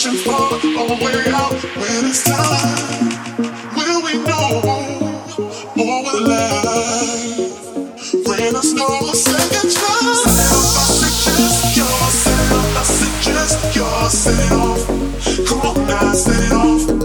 searching for a way out when it's time. Will we know or will life grant us no second chance? I suggest yourself, I suggest yourself. Come on now, set it off.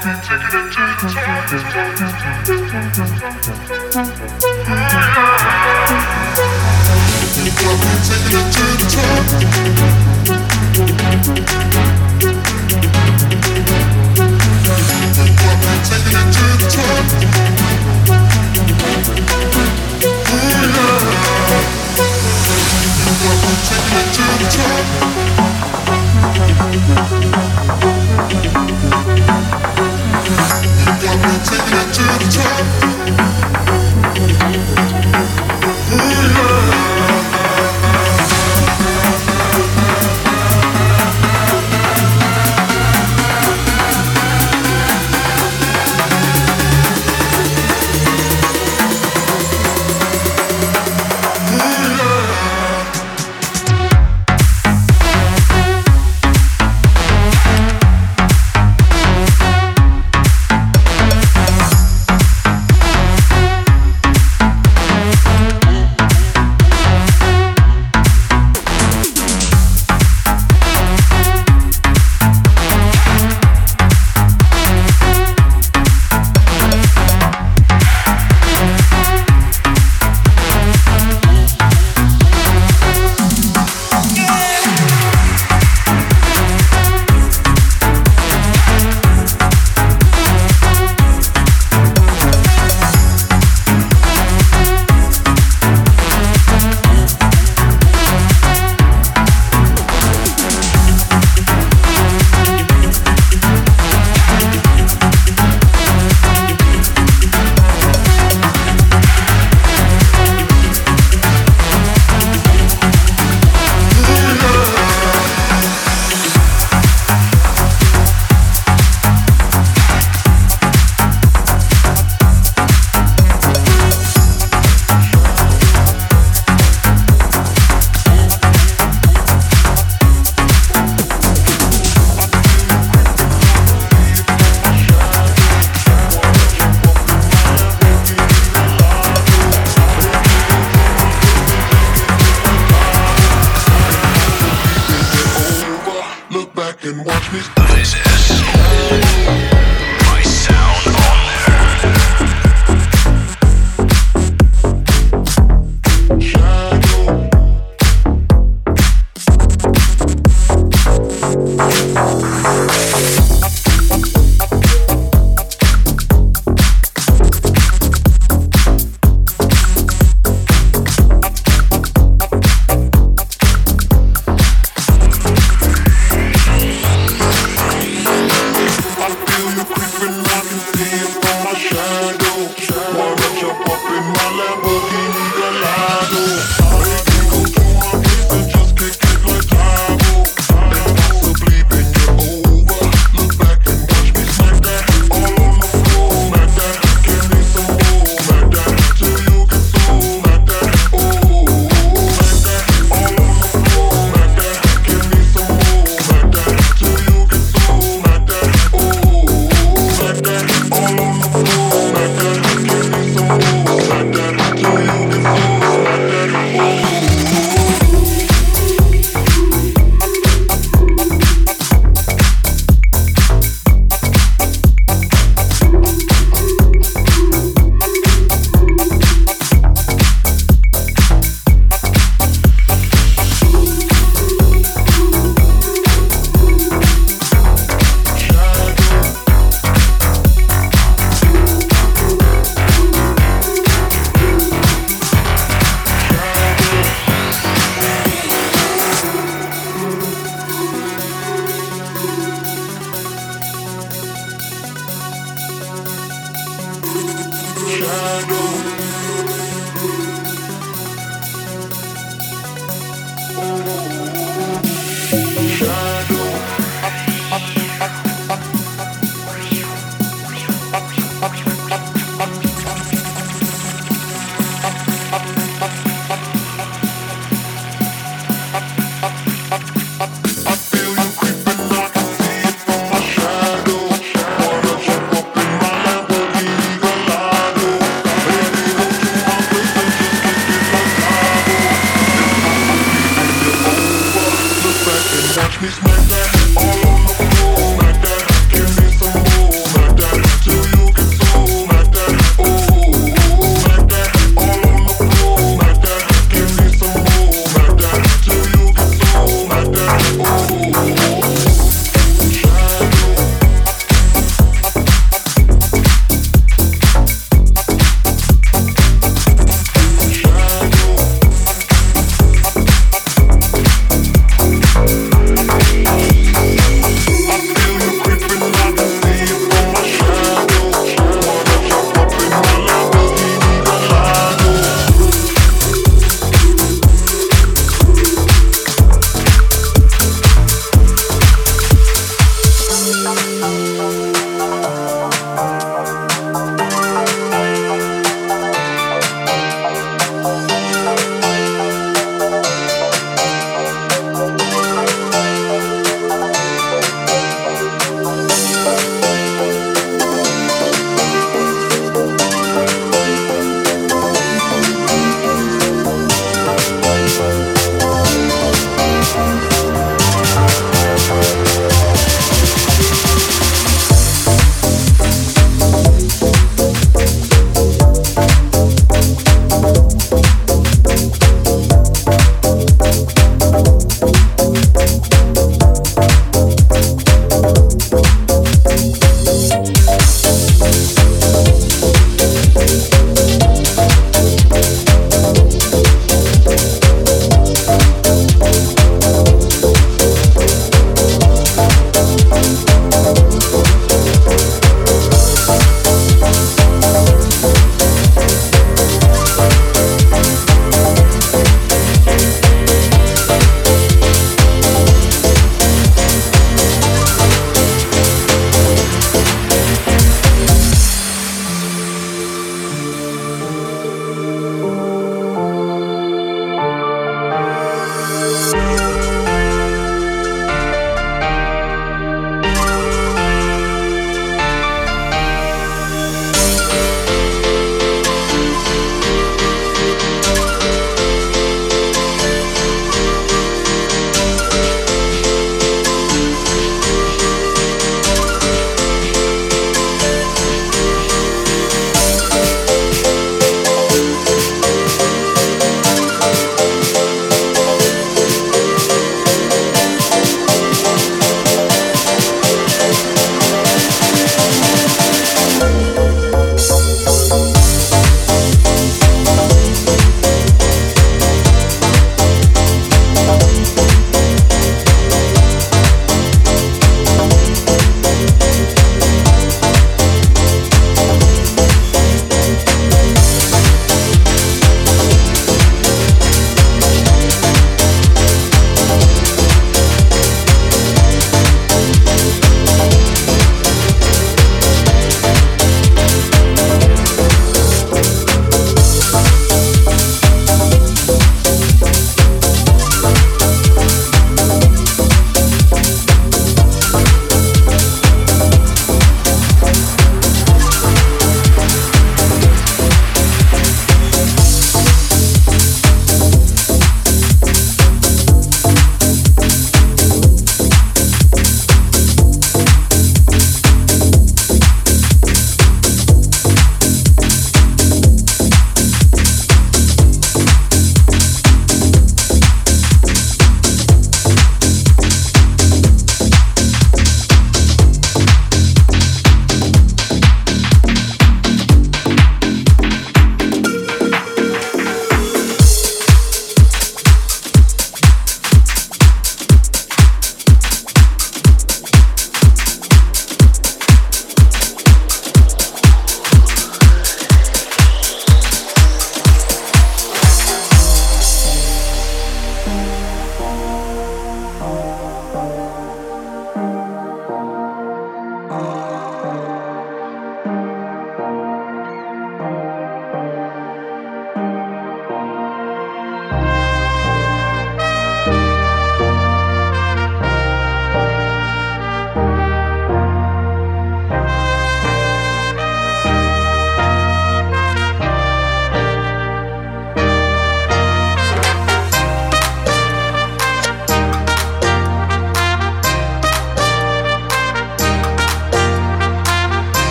Take it to the top. taking it to the top.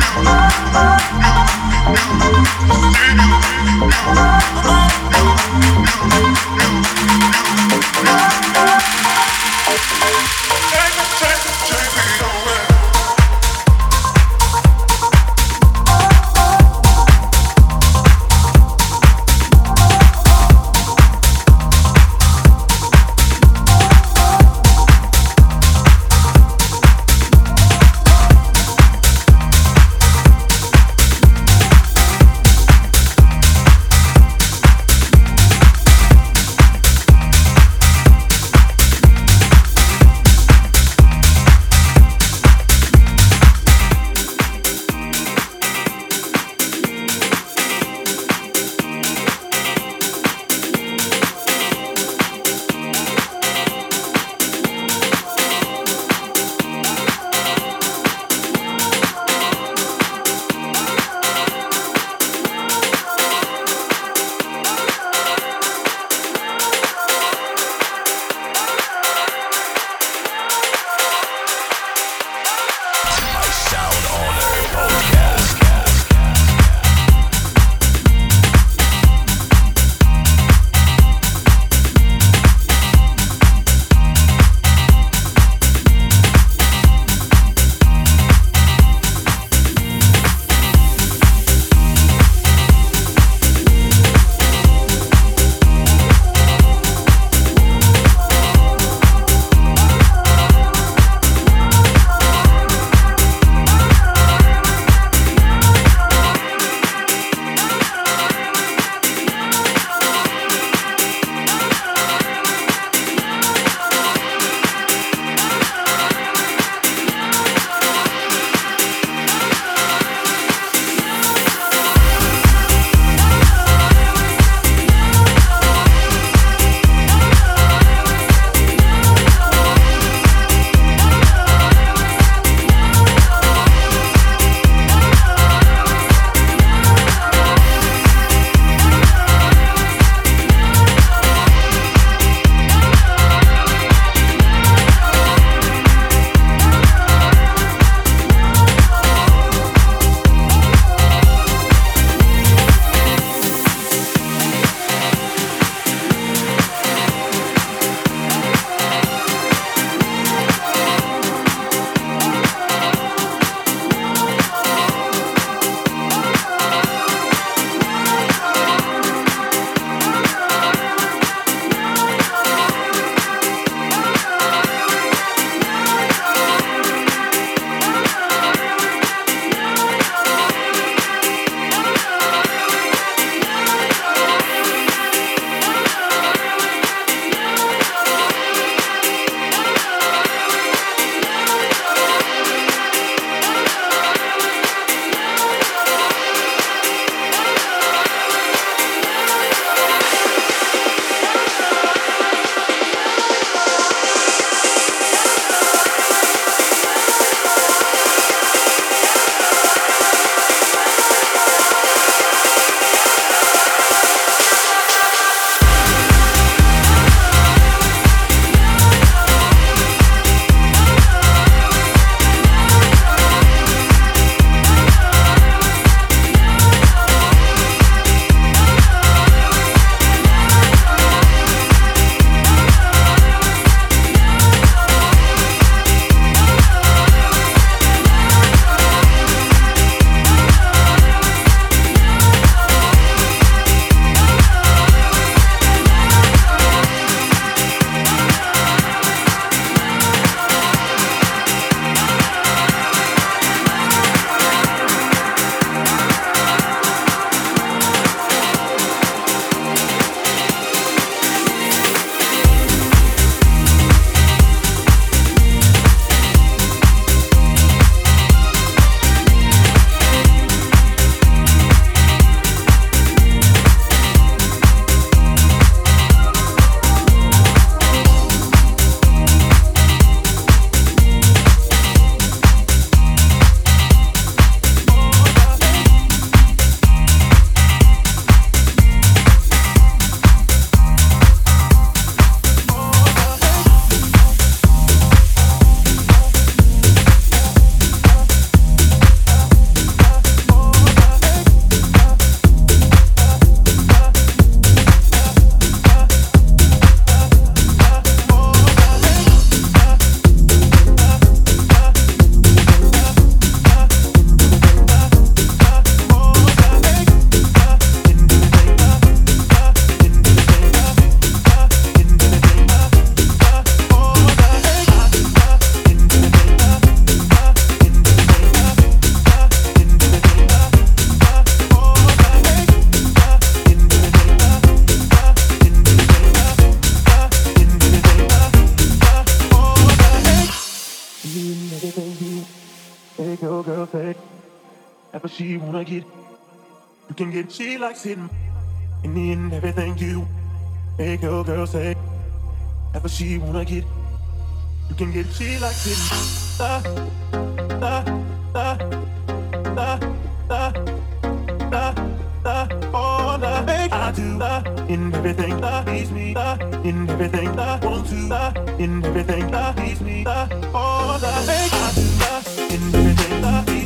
Oh, can get she likes it and then everything you make your girl say ever she wanna get you can get she likes it da, da, da, da, da, da, da, oh, da. Make I do uh, in everything da, me uh, in everything da, want to uh, in everything da, me all oh, da. I do in everything da, me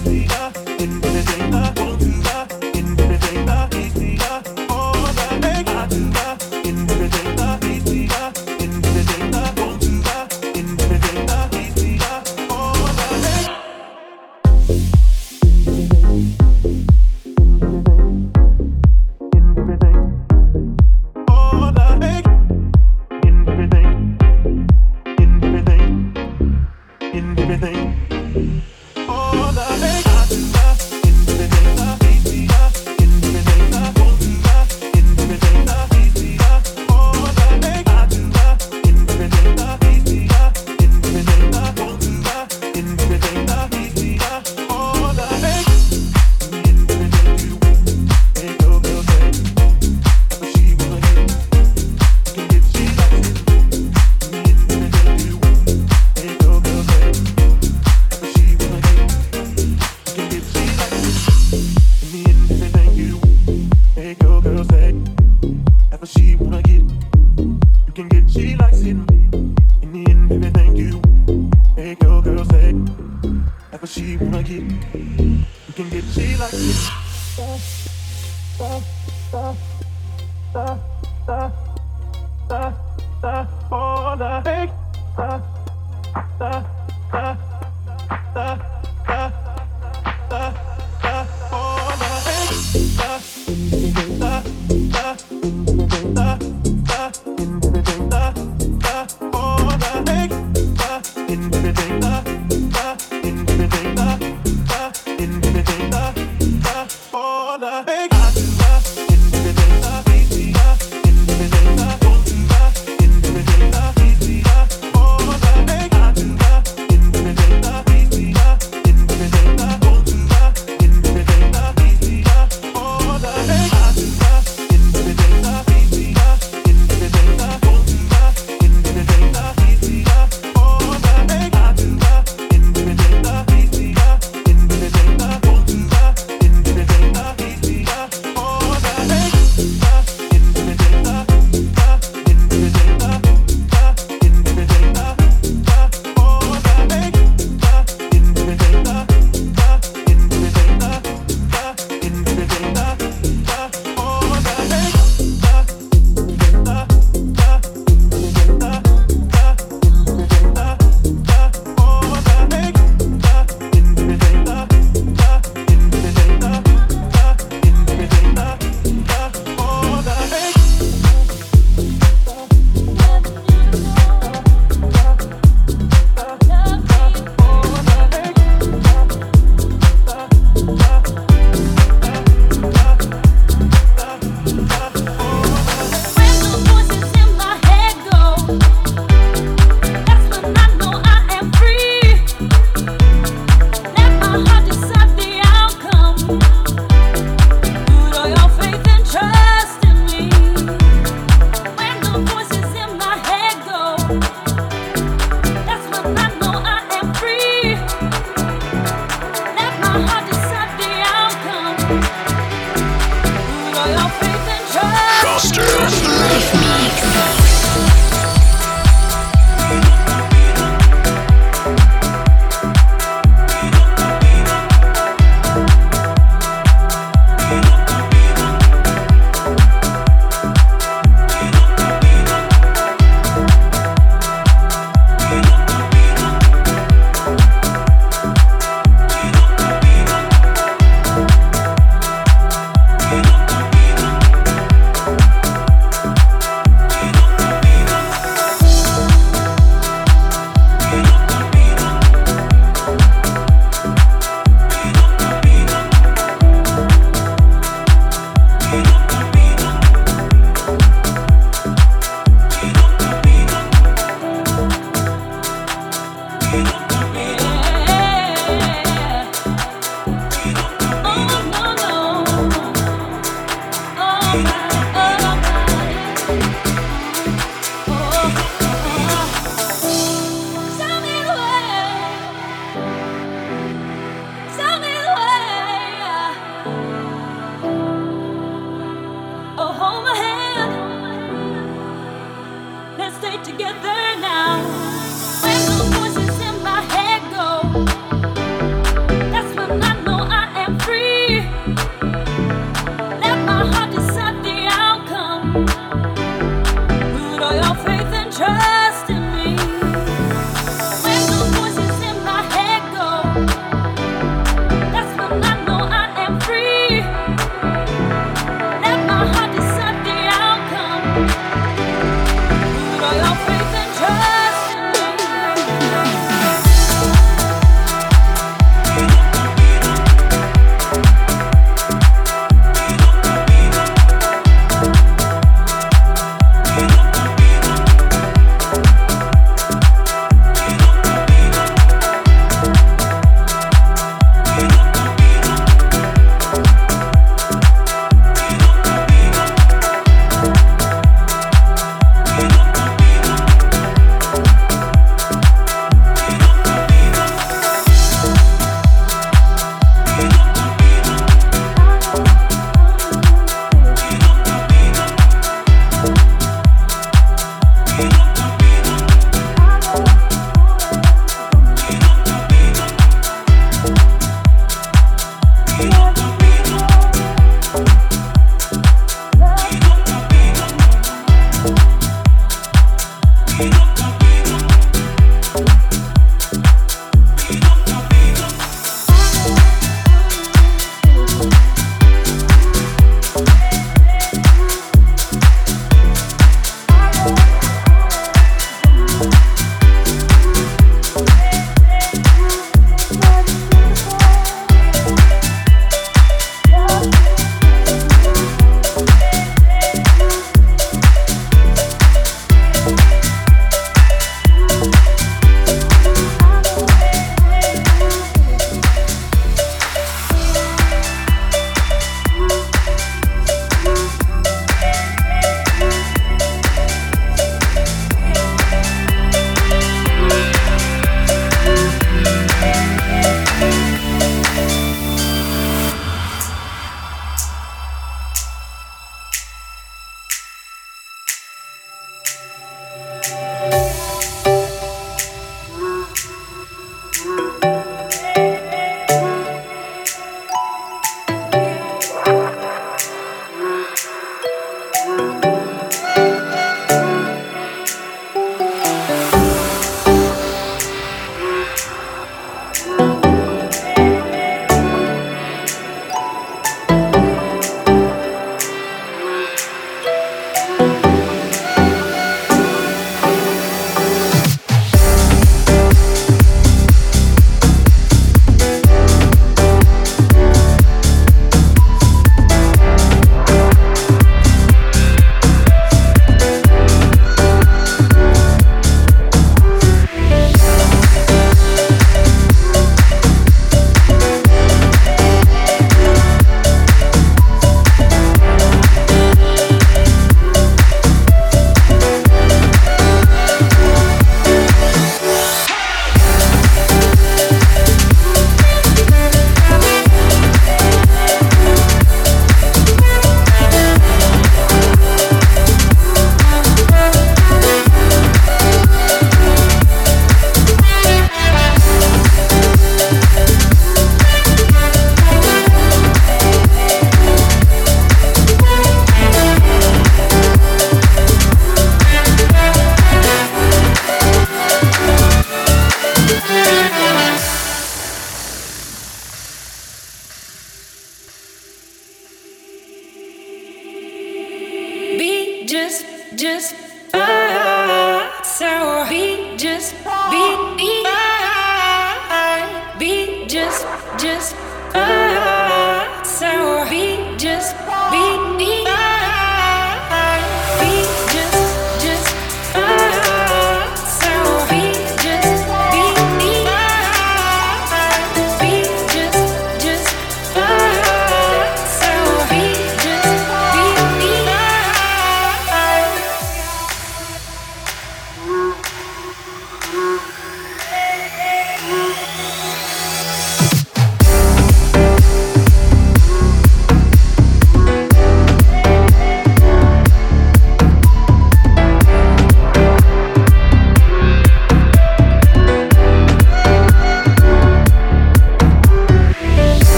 in everything da, want